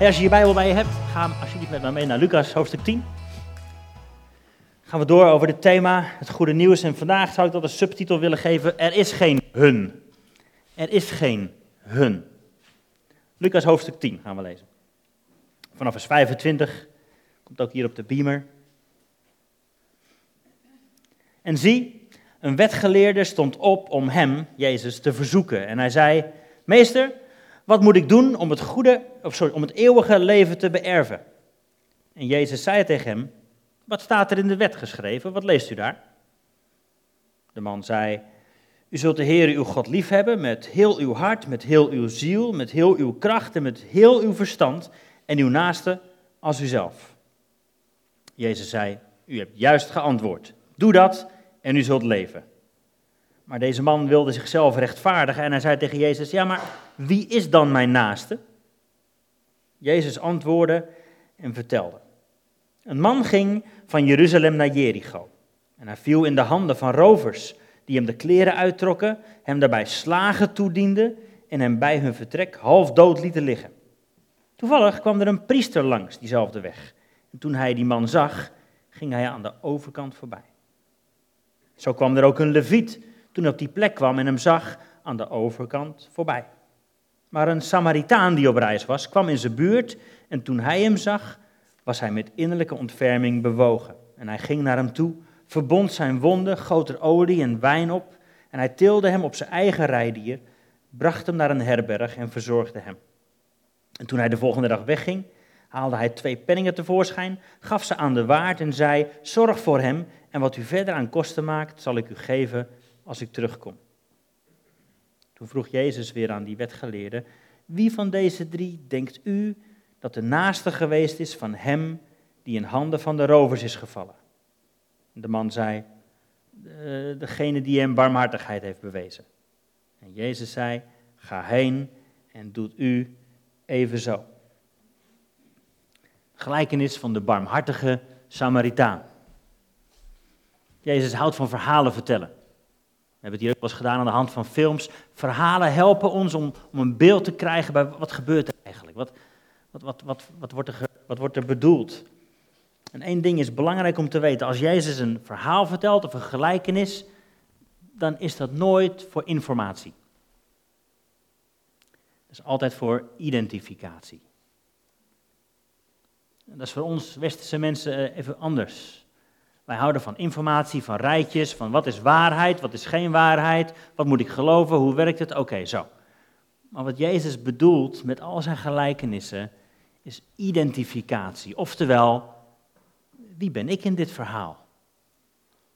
Als je je Bijbel bij je hebt, ga alsjeblieft met me mee naar Lucas hoofdstuk 10. Gaan we door over het thema, het goede nieuws. En vandaag zou ik dat een subtitel willen geven, er is geen hun. Er is geen hun. Lucas hoofdstuk 10 gaan we lezen. Vanaf vers 25, komt ook hier op de beamer. En zie, een wetgeleerde stond op om hem, Jezus, te verzoeken. En hij zei, meester, wat moet ik doen om het, goede, of sorry, om het eeuwige leven te beërven? En Jezus zei tegen hem, wat staat er in de wet geschreven? Wat leest u daar? De man zei, u zult de Heer uw God liefhebben met heel uw hart, met heel uw ziel, met heel uw kracht en met heel uw verstand en uw naaste als uzelf. Jezus zei, u hebt juist geantwoord. Doe dat en u zult leven. Maar deze man wilde zichzelf rechtvaardigen en hij zei tegen Jezus, ja maar wie is dan mijn naaste? Jezus antwoordde en vertelde. Een man ging van Jeruzalem naar Jericho en hij viel in de handen van rovers die hem de kleren uittrokken, hem daarbij slagen toedienden en hem bij hun vertrek half dood lieten liggen. Toevallig kwam er een priester langs diezelfde weg. En toen hij die man zag, ging hij aan de overkant voorbij. Zo kwam er ook een leviet toen hij op die plek kwam en hem zag aan de overkant voorbij. Maar een Samaritaan die op reis was, kwam in zijn buurt en toen hij hem zag, was hij met innerlijke ontferming bewogen. En hij ging naar hem toe, verbond zijn wonden, goot er olie en wijn op en hij tilde hem op zijn eigen rijdier, bracht hem naar een herberg en verzorgde hem. En toen hij de volgende dag wegging, haalde hij twee penningen tevoorschijn, gaf ze aan de waard en zei: Zorg voor hem en wat u verder aan kosten maakt, zal ik u geven als ik terugkom. Toen vroeg Jezus weer aan die wetgeleerde: Wie van deze drie denkt u dat de naaste geweest is van hem die in handen van de rovers is gevallen? De man zei: Degene die hem barmhartigheid heeft bewezen. En Jezus zei: Ga heen en doet u evenzo. Gelijkenis van de barmhartige Samaritaan. Jezus houdt van verhalen vertellen. We hebben het hier ook wel eens gedaan aan de hand van films. Verhalen helpen ons om, om een beeld te krijgen bij wat gebeurt er eigenlijk. Wat, wat, wat, wat, wat, wordt er, wat wordt er bedoeld? En één ding is belangrijk om te weten. Als Jezus een verhaal vertelt of een gelijkenis, dan is dat nooit voor informatie. Dat is altijd voor identificatie. En dat is voor ons westerse mensen even anders. Wij houden van informatie, van rijtjes, van wat is waarheid, wat is geen waarheid, wat moet ik geloven, hoe werkt het, oké, zo. Maar wat Jezus bedoelt met al zijn gelijkenissen is identificatie. Oftewel, wie ben ik in dit verhaal?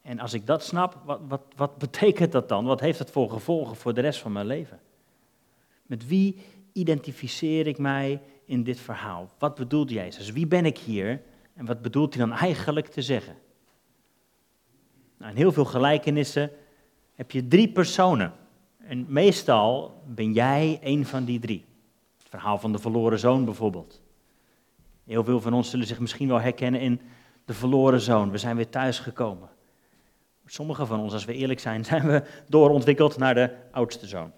En als ik dat snap, wat, wat, wat betekent dat dan? Wat heeft dat voor gevolgen voor de rest van mijn leven? Met wie identificeer ik mij in dit verhaal? Wat bedoelt Jezus? Wie ben ik hier? En wat bedoelt hij dan eigenlijk te zeggen? Nou, in heel veel gelijkenissen heb je drie personen. En meestal ben jij een van die drie. Het verhaal van de verloren zoon bijvoorbeeld. Heel veel van ons zullen zich misschien wel herkennen in de verloren zoon. We zijn weer thuisgekomen. Sommigen van ons, als we eerlijk zijn, zijn we doorontwikkeld naar de oudste zoon.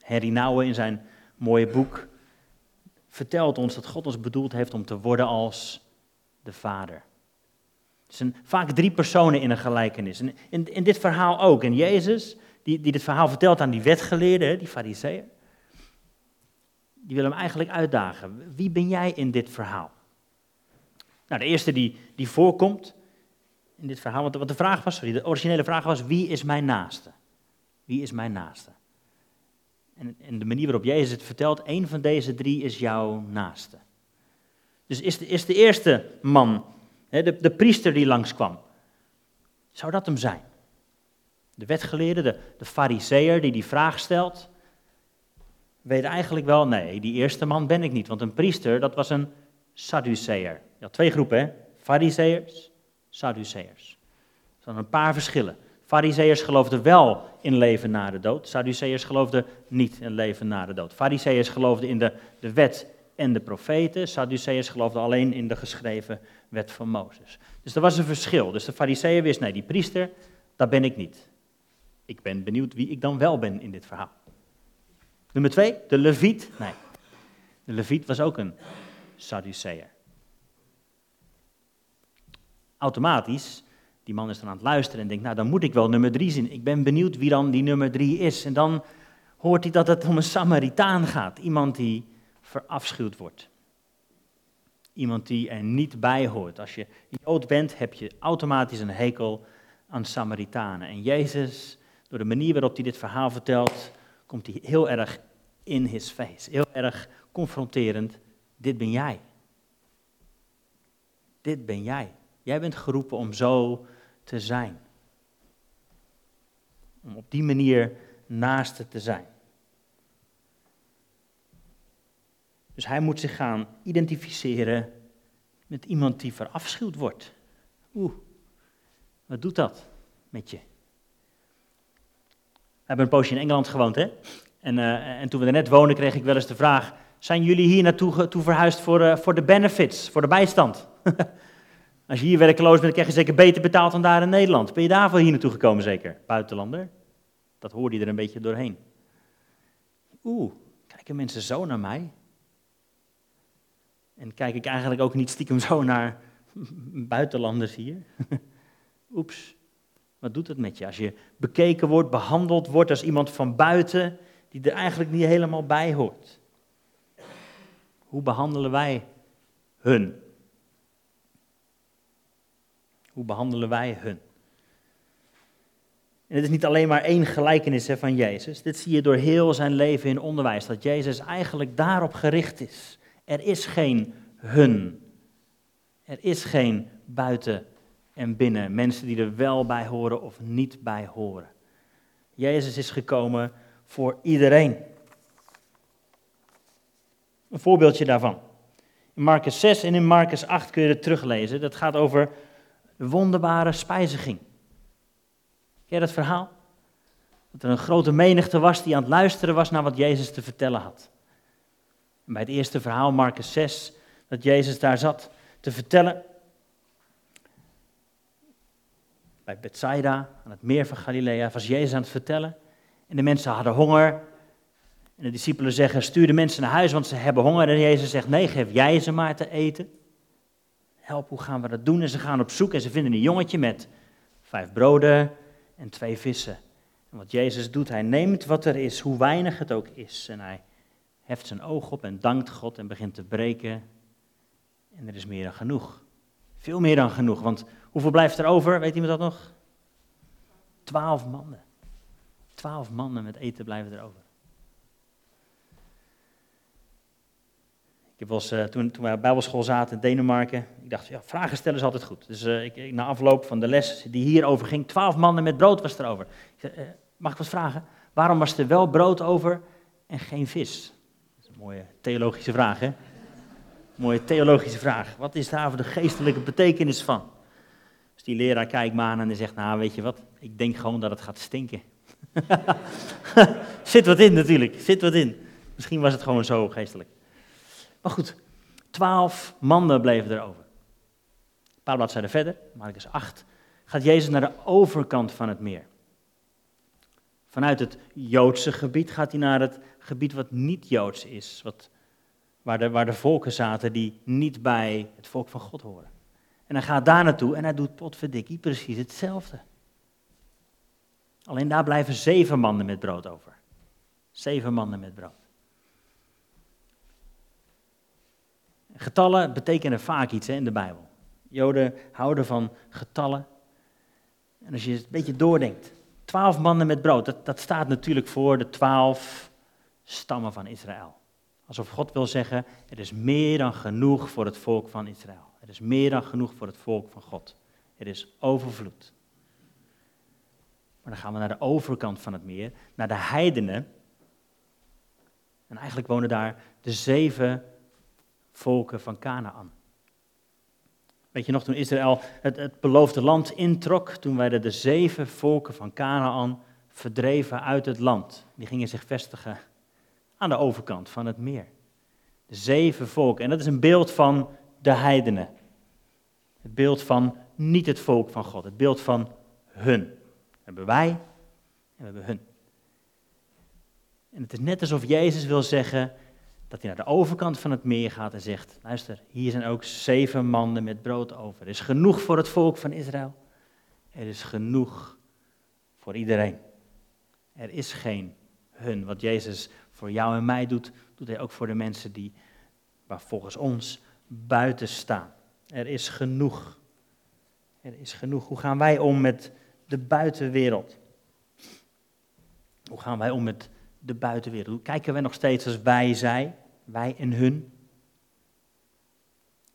Harry Nouwen in zijn mooie boek vertelt ons dat God ons bedoeld heeft om te worden als de Vader. Het zijn vaak drie personen in een gelijkenis. En in, in dit verhaal ook. En Jezus, die, die dit verhaal vertelt aan die wetgeleerden, die fariseeën, die wil hem eigenlijk uitdagen. Wie ben jij in dit verhaal? Nou, de eerste die, die voorkomt in dit verhaal, want wat de vraag was, sorry, de originele vraag was, wie is mijn naaste? Wie is mijn naaste? En, en de manier waarop Jezus het vertelt, één van deze drie is jouw naaste. Dus is de, is de eerste man, de, de priester die langskwam, zou dat hem zijn? De wetgeleerde, de, de fariseer die die vraag stelt, weet eigenlijk wel, nee, die eerste man ben ik niet. Want een priester, dat was een Sadduceër. Je twee groepen, hè? Fariseërs, Sadduceërs. Er zijn een paar verschillen. Fariseërs geloofden wel in leven na de dood. Sadduceërs geloofden niet in leven na de dood. Fariseërs geloofden in de, de wet en de profeten. Sadduceërs geloofden alleen in de geschreven wet van Mozes. Dus er was een verschil. Dus de fariseeën wist, nee, die priester, dat ben ik niet. Ik ben benieuwd wie ik dan wel ben in dit verhaal. Nummer twee, de leviet. Nee, De leviet was ook een Sadduceër. Automatisch, die man is dan aan het luisteren en denkt, nou dan moet ik wel nummer drie zien. Ik ben benieuwd wie dan die nummer drie is. En dan hoort hij dat het om een Samaritaan gaat. Iemand die verafschuwd wordt. Iemand die er niet bij hoort. Als je Jood bent, heb je automatisch een hekel aan Samaritanen. En Jezus, door de manier waarop hij dit verhaal vertelt, komt hij heel erg in his face. Heel erg confronterend. Dit ben jij. Dit ben jij. Jij bent geroepen om zo te zijn. Om op die manier naaste te zijn. Dus hij moet zich gaan identificeren met iemand die verafschuwd wordt. Oeh, wat doet dat met je? We hebben een poosje in Engeland gewoond, hè? En, uh, en toen we er net woonden, kreeg ik wel eens de vraag: zijn jullie hier naartoe toe verhuisd voor, uh, voor de benefits, voor de bijstand? Als je hier werkloos bent, krijg je zeker beter betaald dan daar in Nederland. Ben je daarvoor hier naartoe gekomen, zeker? Buitenlander? Dat hoorde je er een beetje doorheen. Oeh, kijken mensen zo naar mij? En kijk ik eigenlijk ook niet stiekem zo naar buitenlanders hier? Oeps, wat doet het met je als je bekeken wordt, behandeld wordt als iemand van buiten die er eigenlijk niet helemaal bij hoort? Hoe behandelen wij hun? Hoe behandelen wij hun? En het is niet alleen maar één gelijkenis van Jezus. Dit zie je door heel zijn leven in onderwijs. Dat Jezus eigenlijk daarop gericht is. Er is geen hun. Er is geen buiten en binnen. Mensen die er wel bij horen of niet bij horen. Jezus is gekomen voor iedereen. Een voorbeeldje daarvan. In Marcus 6 en in Marcus 8 kun je het teruglezen. Dat gaat over de wonderbare spijziging. Ken je dat verhaal? Dat er een grote menigte was die aan het luisteren was naar wat Jezus te vertellen had. En bij het eerste verhaal, Marcus 6, dat Jezus daar zat te vertellen. Bij Bethsaida, aan het meer van Galilea, was Jezus aan het vertellen. En de mensen hadden honger. En de discipelen zeggen, stuur de mensen naar huis, want ze hebben honger. En Jezus zegt, nee, geef jij ze maar te eten. Help, hoe gaan we dat doen? En ze gaan op zoek en ze vinden een jongetje met vijf broden en twee vissen. En wat Jezus doet, hij neemt wat er is, hoe weinig het ook is. En hij heft zijn oog op en dankt God en begint te breken. En er is meer dan genoeg. Veel meer dan genoeg, want hoeveel blijft er over? Weet iemand dat nog? Twaalf mannen. Twaalf mannen met eten blijven er over. Ik eens, uh, toen, toen wij op bijbelschool zaten in Denemarken, ik dacht, ja, vragen stellen is altijd goed. Dus uh, ik, na afloop van de les die hierover ging, twaalf mannen met brood was er over. Ik uh, mag ik wat vragen? Waarom was er wel brood over en geen vis? Mooie theologische vraag, hè? Mooie theologische vraag. Wat is daar voor de geestelijke betekenis van? Dus die leraar kijkt me aan en zegt, nou weet je wat, ik denk gewoon dat het gaat stinken. Zit wat in natuurlijk, zit wat in. Misschien was het gewoon zo geestelijk. Maar goed, twaalf mannen bleven erover. Een paar bladzijden verder, Marcus 8, gaat Jezus naar de overkant van het meer. Vanuit het Joodse gebied gaat hij naar het gebied wat niet Joods is, wat, waar, de, waar de volken zaten die niet bij het volk van God horen. En hij gaat daar naartoe en hij doet potverdikkie precies hetzelfde. Alleen daar blijven zeven mannen met brood over. Zeven mannen met brood. Getallen betekenen vaak iets hè, in de Bijbel. Joden houden van getallen. En als je het een beetje doordenkt, twaalf mannen met brood, dat, dat staat natuurlijk voor de twaalf stammen van Israël. Alsof God wil zeggen, er is meer dan genoeg voor het volk van Israël. Er is meer dan genoeg voor het volk van God. Er is overvloed. Maar dan gaan we naar de overkant van het meer, naar de heidenen. En eigenlijk wonen daar de zeven volken van Canaan. Weet je nog, toen Israël het, het beloofde land introk, toen werden de zeven volken van Canaan verdreven uit het land. Die gingen zich vestigen aan de overkant van het meer. De zeven volken. En dat is een beeld van de heidenen. Het beeld van niet het volk van God. Het beeld van hun. We hebben wij en we hebben hun. En het is net alsof Jezus wil zeggen, dat hij naar de overkant van het meer gaat en zegt: Luister, hier zijn ook zeven manden met brood over. Er is genoeg voor het volk van Israël. Er is genoeg voor iedereen. Er is geen hun. Wat Jezus voor jou en mij doet, doet hij ook voor de mensen die, waar volgens ons, buiten staan. Er is genoeg. Er is genoeg. Hoe gaan wij om met de buitenwereld? Hoe gaan wij om met de buitenwereld? Kijken we nog steeds als wij, zij, wij en hun?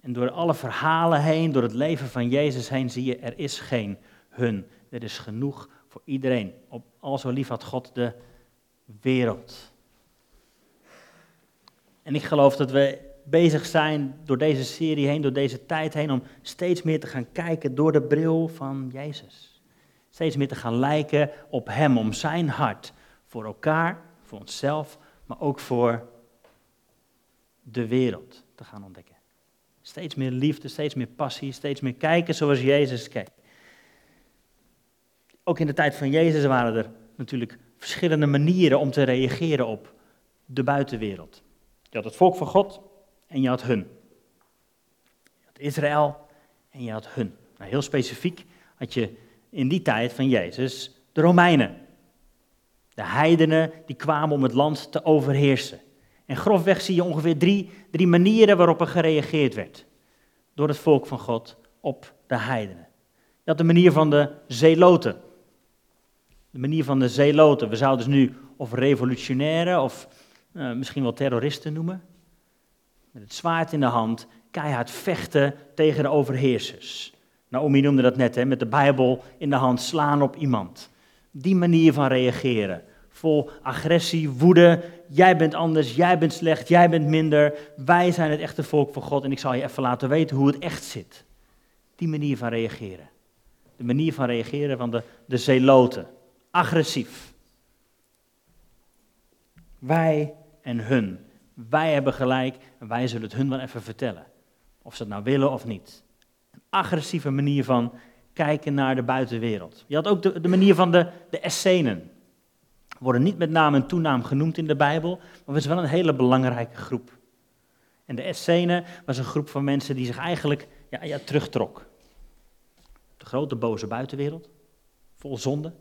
En door alle verhalen heen, door het leven van Jezus heen, zie je, er is geen hun. Er is genoeg voor iedereen. Op, al zo lief had God de wereld. En ik geloof dat we bezig zijn door deze serie heen, door deze tijd heen, om steeds meer te gaan kijken door de bril van Jezus. Steeds meer te gaan lijken op Hem, om Zijn hart voor elkaar, voor onszelf, maar ook voor de wereld te gaan ontdekken. Steeds meer liefde, steeds meer passie, steeds meer kijken zoals Jezus kijkt. Ook in de tijd van Jezus waren er natuurlijk verschillende manieren om te reageren op de buitenwereld. Je had het volk van God en je had hun. Je had Israël en je had hun. Nou, heel specifiek had je in die tijd van Jezus de Romeinen. De heidenen die kwamen om het land te overheersen. En grofweg zie je ongeveer drie, drie manieren waarop er gereageerd werd. Door het volk van God op de heidenen. Je had de manier van de zeeloten. De manier van de zeeloten. We zouden ze nu of revolutionaire of uh, misschien wel terroristen noemen. Met het zwaard in de hand, keihard vechten tegen de overheersers. Naomi noemde dat net, hè, met de Bijbel in de hand slaan op iemand. Die manier van reageren. Vol agressie, woede. Jij bent anders, jij bent slecht, jij bent minder. Wij zijn het echte volk van God en ik zal je even laten weten hoe het echt zit. Die manier van reageren. De manier van reageren van de, de zeloten. Agressief. Wij en hun. Wij hebben gelijk en wij zullen het hun wel even vertellen. Of ze het nou willen of niet. Een agressieve manier van kijken naar de buitenwereld. Je had ook de, de manier van de, de Essenen. Worden niet met naam en toenaam genoemd in de Bijbel, maar het is wel een hele belangrijke groep. En de Essenen was een groep van mensen die zich eigenlijk ja, ja, terugtrok. De grote boze buitenwereld, vol zonde,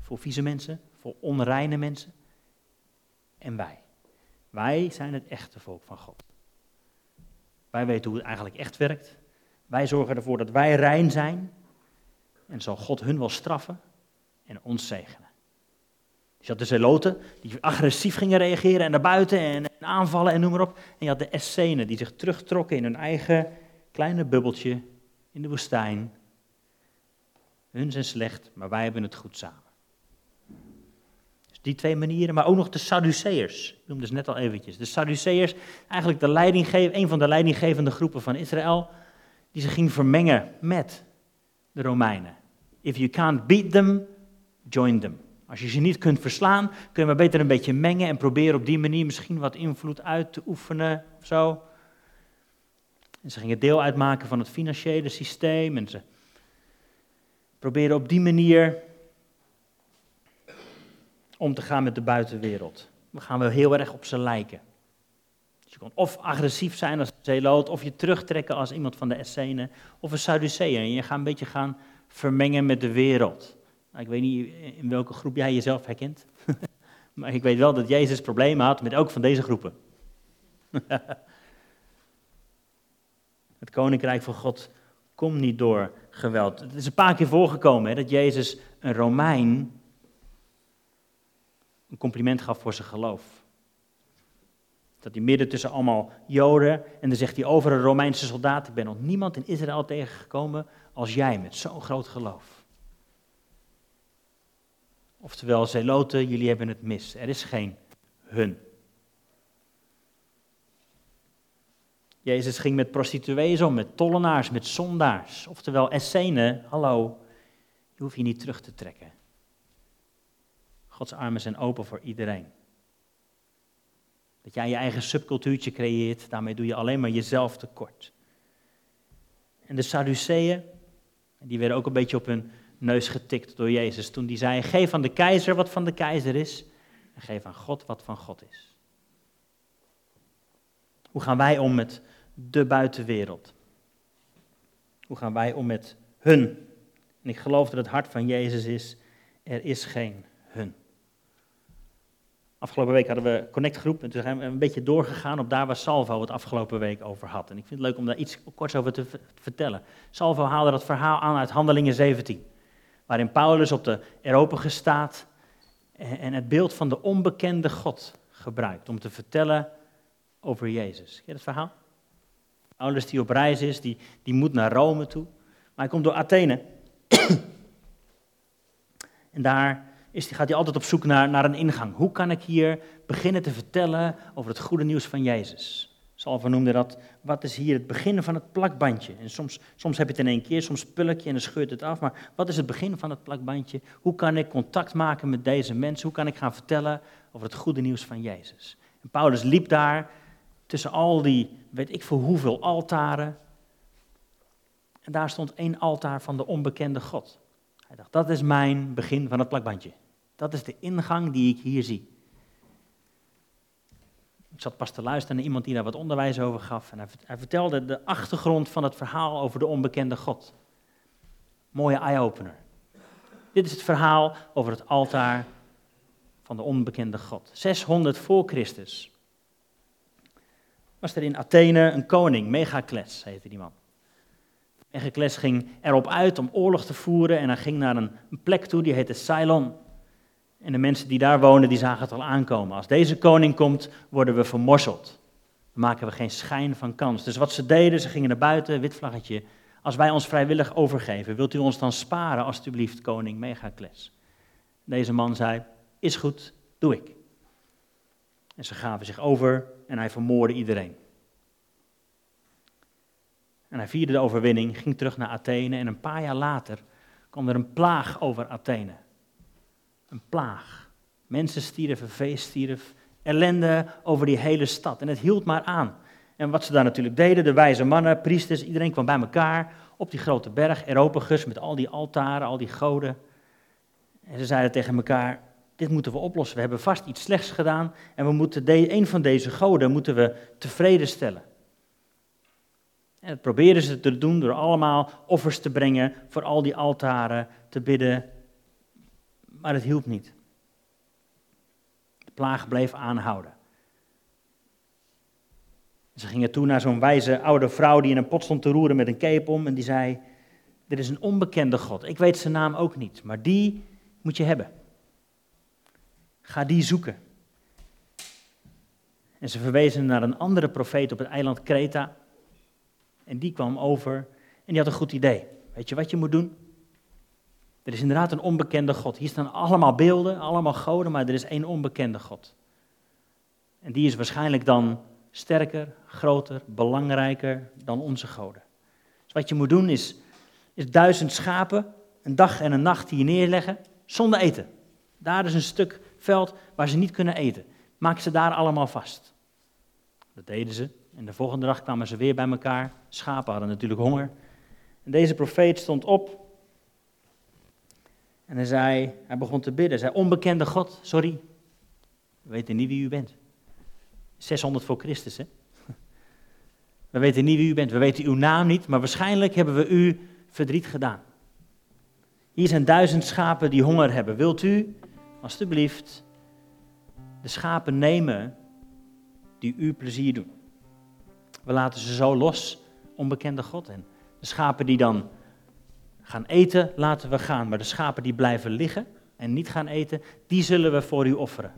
vol vieze mensen, vol onreine mensen. En wij. Wij zijn het echte volk van God. Wij weten hoe het eigenlijk echt werkt. Wij zorgen ervoor dat wij rein zijn. En zal God hun wel straffen en ons zegenen. Dus je had de zeloten die agressief gingen reageren en naar buiten en, en aanvallen en noem maar op. En je had de Essenen die zich terugtrokken in hun eigen kleine bubbeltje in de woestijn. Hun zijn slecht, maar wij hebben het goed samen. Die twee manieren, maar ook nog de Sadduceërs. Ik noemde ze net al eventjes. De Sadduceërs, eigenlijk de een van de leidinggevende groepen van Israël, die zich ging vermengen met de Romeinen. If you can't beat them, join them. Als je ze niet kunt verslaan, kun je maar beter een beetje mengen en proberen op die manier misschien wat invloed uit te oefenen of zo. En ze gingen deel uitmaken van het financiële systeem en ze op die manier om te gaan met de buitenwereld. We gaan wel heel erg op ze lijken. Dus je kon of agressief zijn als een zeeloot, of je terugtrekken als iemand van de Essenen, of een Sadduceeën. En je gaat een beetje gaan vermengen met de wereld. Nou, ik weet niet in welke groep jij jezelf herkent, maar ik weet wel dat Jezus problemen had met elk van deze groepen. Het koninkrijk van God komt niet door geweld. Het is een paar keer voorgekomen hè, dat Jezus een Romein een compliment gaf voor zijn geloof. Dat hij midden tussen allemaal Joden en dan zegt hij over een Romeinse soldaat, ik ben nog niemand in Israël tegengekomen als jij met zo'n groot geloof. Oftewel, zeloten, jullie hebben het mis. Er is geen hun. Jezus ging met prostituees om, met tollenaars, met zondaars. Oftewel, Essenen, hallo, je hoeft je niet terug te trekken. Gods armen zijn open voor iedereen. Dat jij je eigen subcultuurtje creëert, daarmee doe je alleen maar jezelf tekort. En de Sadduceeën, die werden ook een beetje op hun neus getikt door Jezus toen die zei, geef aan de keizer wat van de keizer is en geef aan God wat van God is. Hoe gaan wij om met de buitenwereld? Hoe gaan wij om met hun? En ik geloof dat het hart van Jezus is, er is geen hun. Afgelopen week hadden we Connect groep en toen zijn we een beetje doorgegaan op daar waar Salvo het afgelopen week over had. En ik vind het leuk om daar iets kort over te vertellen. Salvo haalde dat verhaal aan uit Handelingen 17, waarin Paulus op de Eropagus staat en het beeld van de onbekende God gebruikt om te vertellen over Jezus. Ken dat verhaal? Paulus die op reis is, die, die moet naar Rome toe, maar hij komt door Athene. en daar is, gaat hij altijd op zoek naar, naar een ingang. Hoe kan ik hier beginnen te vertellen over het goede nieuws van Jezus? Salvo noemde dat, wat is hier het begin van het plakbandje? En soms, soms heb je het in één keer, soms pulk je en dan scheurt het af. Maar wat is het begin van het plakbandje? Hoe kan ik contact maken met deze mensen? Hoe kan ik gaan vertellen over het goede nieuws van Jezus? En Paulus liep daar tussen al die, weet ik voor hoeveel altaren. En daar stond één altaar van de onbekende God. Hij dacht, dat is mijn begin van het plakbandje. Dat is de ingang die ik hier zie. Ik zat pas te luisteren naar iemand die daar wat onderwijs over gaf. En hij vertelde de achtergrond van het verhaal over de onbekende God. Mooie eye-opener. Dit is het verhaal over het altaar van de onbekende God. 600 voor Christus was er in Athene een koning, Megacles heette die man. Megacles ging erop uit om oorlog te voeren en hij ging naar een, plek toe, die heette Ceylon. En de mensen die daar wonen, die zagen het al aankomen. Als deze koning komt, worden we vermorseld. Dan maken we geen schijn van kans. Dus wat ze deden, ze gingen naar buiten, wit vlaggetje. Als wij ons vrijwillig overgeven, wilt u ons dan sparen, alstublieft, koning Megacles? Deze man zei, is goed, doe ik. En ze gaven zich over en hij vermoordde iedereen. En hij vierde de overwinning, ging terug naar Athene en een paar jaar later kwam er een plaag over Athene. Een plaag. Mensen stierven, vee stierf, ellende over die hele stad. En het hield maar aan. En wat ze daar natuurlijk deden, de wijze mannen, priesters, iedereen kwam bij elkaar op die grote berg, Eropagus, met al die altaren, al die goden. En ze zeiden tegen elkaar, dit moeten we oplossen. We hebben vast iets slechts gedaan en we moeten de, een van deze goden moeten we tevreden stellen. En dat probeerden ze te doen door allemaal offers te brengen voor al die altaren, te bidden. Maar het hielp niet. De plaag bleef aanhouden. Ze gingen toen naar zo'n wijze oude vrouw die in een pot stond te roeren met een cape om en die zei, er is een onbekende God. Ik weet zijn naam ook niet, maar die moet je hebben. Ga die zoeken. En ze verwezen naar een andere profeet op het eiland Kreta. En die kwam over en die had een goed idee. Weet je wat je moet doen? Er is inderdaad een onbekende God. Hier staan allemaal beelden, allemaal goden, maar er is één onbekende God. En die is waarschijnlijk dan sterker, groter, belangrijker dan onze goden. Dus wat je moet doen is, is duizend schapen een dag en een nacht hier neerleggen zonder eten. Daar is een stuk veld waar ze niet kunnen eten. Maak ze daar allemaal vast. Dat deden ze. En de volgende dag kwamen ze weer bij elkaar. Schapen hadden natuurlijk honger. En deze profeet stond op. En hij zei, hij begon te bidden. Hij zei, onbekende God, sorry. We weten niet wie u bent. 600 voor Christus, hè? We weten niet wie u bent. We weten uw naam niet, maar waarschijnlijk hebben we u verdriet gedaan. Hier zijn duizend schapen die honger hebben. Wilt u alstublieft de schapen nemen die u plezier doen. We laten ze zo los, onbekende God. En de schapen die dan gaan eten, laten we gaan. Maar de schapen die blijven liggen en niet gaan eten, die zullen we voor u offeren.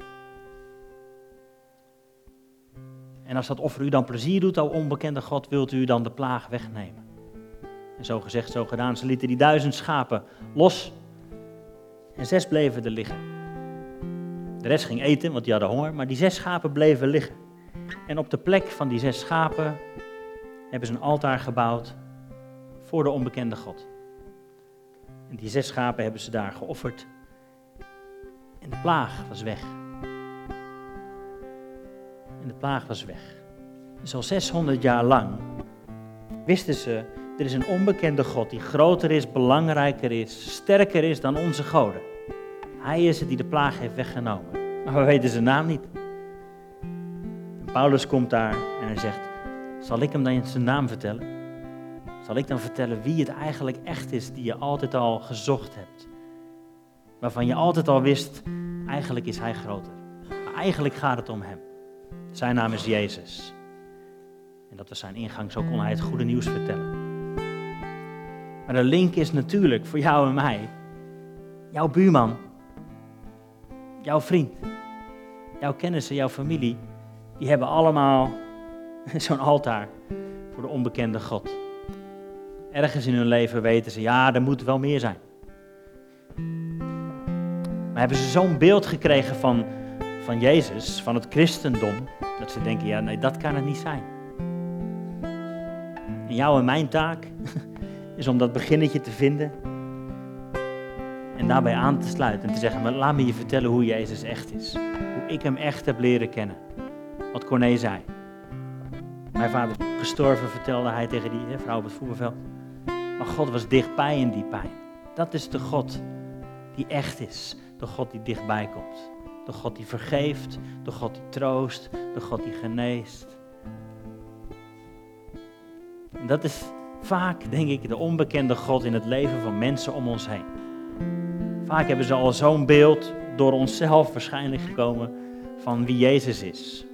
En als dat offer u dan plezier doet, o onbekende God, wilt u dan de plaag wegnemen. En zo gezegd, zo gedaan. Ze lieten die duizend schapen los en zes bleven er liggen. De rest ging eten, want die hadden honger, maar die zes schapen bleven liggen. En op de plek van die zes schapen hebben ze een altaar gebouwd voor de onbekende God. En die zes schapen hebben ze daar geofferd. En de plaag was weg. En de plaag was weg. Dus al 600 jaar lang wisten ze, er is een onbekende God die groter is, belangrijker is, sterker is dan onze goden. Hij is het die de plaag heeft weggenomen. Maar we weten zijn naam niet. Paulus komt daar en hij zegt: Zal ik hem dan zijn naam vertellen? Zal ik dan vertellen wie het eigenlijk echt is die je altijd al gezocht hebt? Waarvan je altijd al wist, eigenlijk is hij groter. Maar eigenlijk gaat het om hem. Zijn naam is Jezus. En dat was zijn ingang, zo kon hij het goede nieuws vertellen. Maar de link is natuurlijk voor jou en mij, jouw buurman, jouw vriend, jouw kennissen, jouw familie, die hebben allemaal zo'n altaar voor de onbekende God. Ergens in hun leven weten ze, ja, er moet wel meer zijn. Maar hebben ze zo'n beeld gekregen van, van Jezus, van het christendom, dat ze denken, ja, nee, dat kan het niet zijn. En jouw en mijn taak is om dat beginnetje te vinden en daarbij aan te sluiten en te zeggen, maar laat me je vertellen hoe Jezus echt is. Hoe ik hem echt heb leren kennen. Wat Corné zei. Mijn vader gestorven, vertelde hij tegen die vrouw op het voetbalveld. Maar God was dichtbij in die pijn. Dat is de God die echt is. De God die dichtbij komt. De God die vergeeft. De God die troost. De God die geneest. En dat is vaak, denk ik, de onbekende God in het leven van mensen om ons heen. Vaak hebben ze al zo'n beeld door onszelf waarschijnlijk gekomen van wie Jezus is.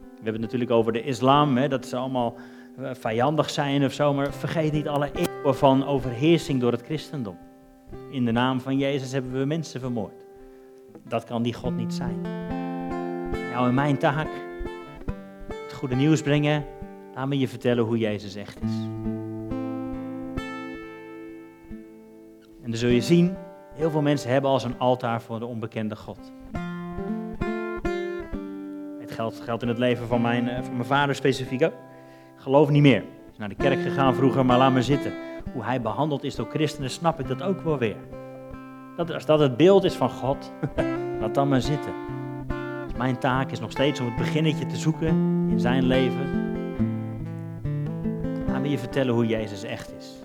We hebben het natuurlijk over de islam, hè, dat ze allemaal eh, vijandig zijn of zo, maar vergeet niet alle van overheersing door het christendom. In de naam van Jezus hebben we mensen vermoord. Dat kan die God niet zijn. Jou en mijn taak, het goede nieuws brengen, laat me je vertellen hoe Jezus echt is. En dan zul je zien, heel veel mensen hebben al zo'n altaar voor de onbekende God. Het geldt, geldt in het leven van mijn, eh, van mijn vader specifiek ook. Geloof niet meer. Is naar de kerk gegaan vroeger, maar laat me zitten. Hoe hij behandeld is door christenen, snap ik dat ook wel weer. Dat, als dat het beeld is van God, laat dan maar zitten. Mijn taak is nog steeds om het beginnetje te zoeken in zijn leven. Laat me je vertellen hoe Jezus echt is.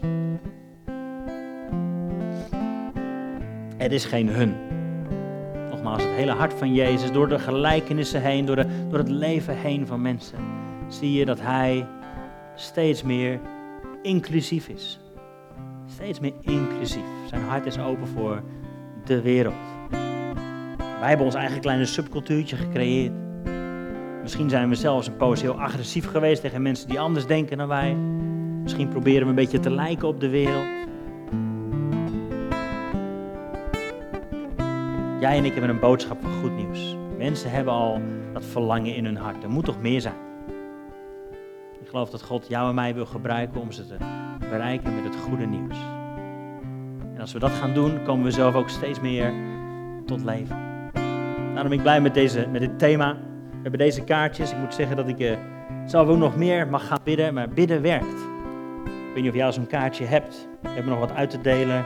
Het is geen hun. Nogmaals, het hele hart van Jezus, door de gelijkenissen heen, door, de, door het leven heen van mensen, zie je dat Hij steeds meer inclusief is. Steeds meer inclusief. Zijn hart is open voor de wereld. Wij hebben ons eigen kleine subcultuurtje gecreëerd. Misschien zijn we zelfs een poos heel agressief geweest tegen mensen die anders denken dan wij. Misschien proberen we een beetje te lijken op de wereld. Jij en ik hebben een boodschap van goed nieuws. Mensen hebben al dat verlangen in hun hart. Er moet toch meer zijn. Ik geloof dat God jou en mij wil gebruiken om ze te bereiken met het goede nieuws. En als we dat gaan doen, komen we zelf ook steeds meer tot leven. Daarom ben ik blij met, deze, met dit thema. We hebben deze kaartjes. Ik moet zeggen dat ik uh, zelf ook nog meer mag gaan bidden, maar bidden werkt. Ik weet niet of jij zo'n kaartje hebt. We hebben nog wat uit te delen.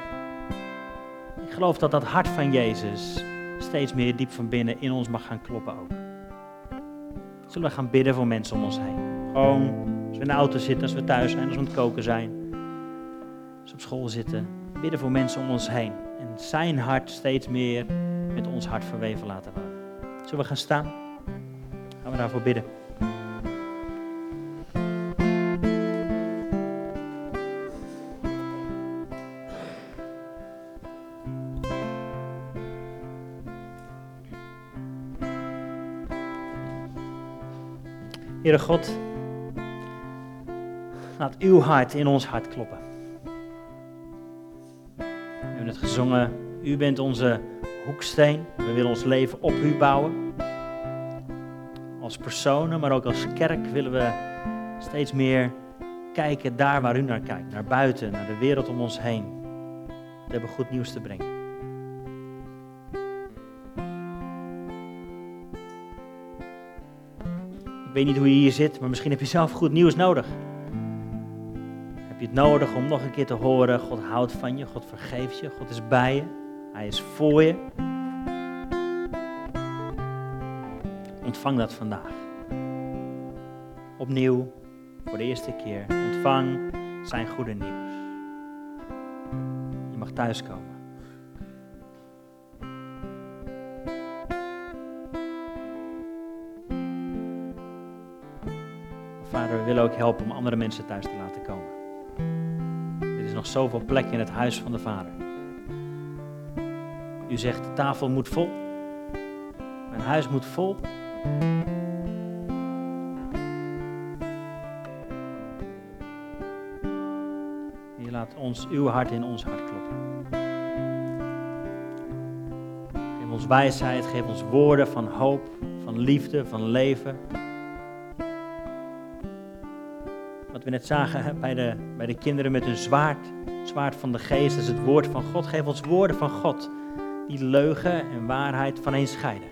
Ik geloof dat dat hart van Jezus steeds meer diep van binnen in ons mag gaan kloppen ook. Zullen we gaan bidden voor mensen om ons heen? Gewoon als we in de auto zitten, als we thuis zijn, als we aan het koken zijn. School zitten. Bidden voor mensen om ons heen. En zijn hart steeds meer met ons hart verweven laten worden. Zullen we gaan staan? Gaan we daarvoor bidden. Heere God, laat uw hart in ons hart kloppen. Het gezongen, u bent onze hoeksteen. We willen ons leven op u bouwen. Als personen, maar ook als kerk willen we steeds meer kijken daar waar u naar kijkt. Naar buiten, naar de wereld om ons heen. We hebben goed nieuws te brengen. Ik weet niet hoe je hier zit, maar misschien heb je zelf goed nieuws nodig. Nodig om nog een keer te horen, God houdt van je, God vergeeft je, God is bij je, Hij is voor je. Ontvang dat vandaag. Opnieuw, voor de eerste keer, ontvang zijn goede nieuws. Je mag thuiskomen. Vader, we willen ook helpen om andere mensen thuis te laten komen. Nog zoveel plek in het huis van de Vader. U zegt, de tafel moet vol. Mijn huis moet vol. Je laat ons, uw hart in ons hart kloppen. Geef ons wijsheid, geef ons woorden van hoop, van liefde, van leven. Wat we net zagen bij de, bij de kinderen met hun zwaard, zwaard van de geest, is het woord van God. Geef ons woorden van God, die leugen en waarheid van een scheiden.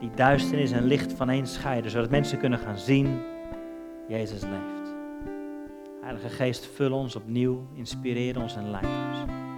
Die duisternis en licht van een scheiden, zodat mensen kunnen gaan zien, Jezus leeft. Heilige Geest, vul ons opnieuw, inspireer ons en leid ons.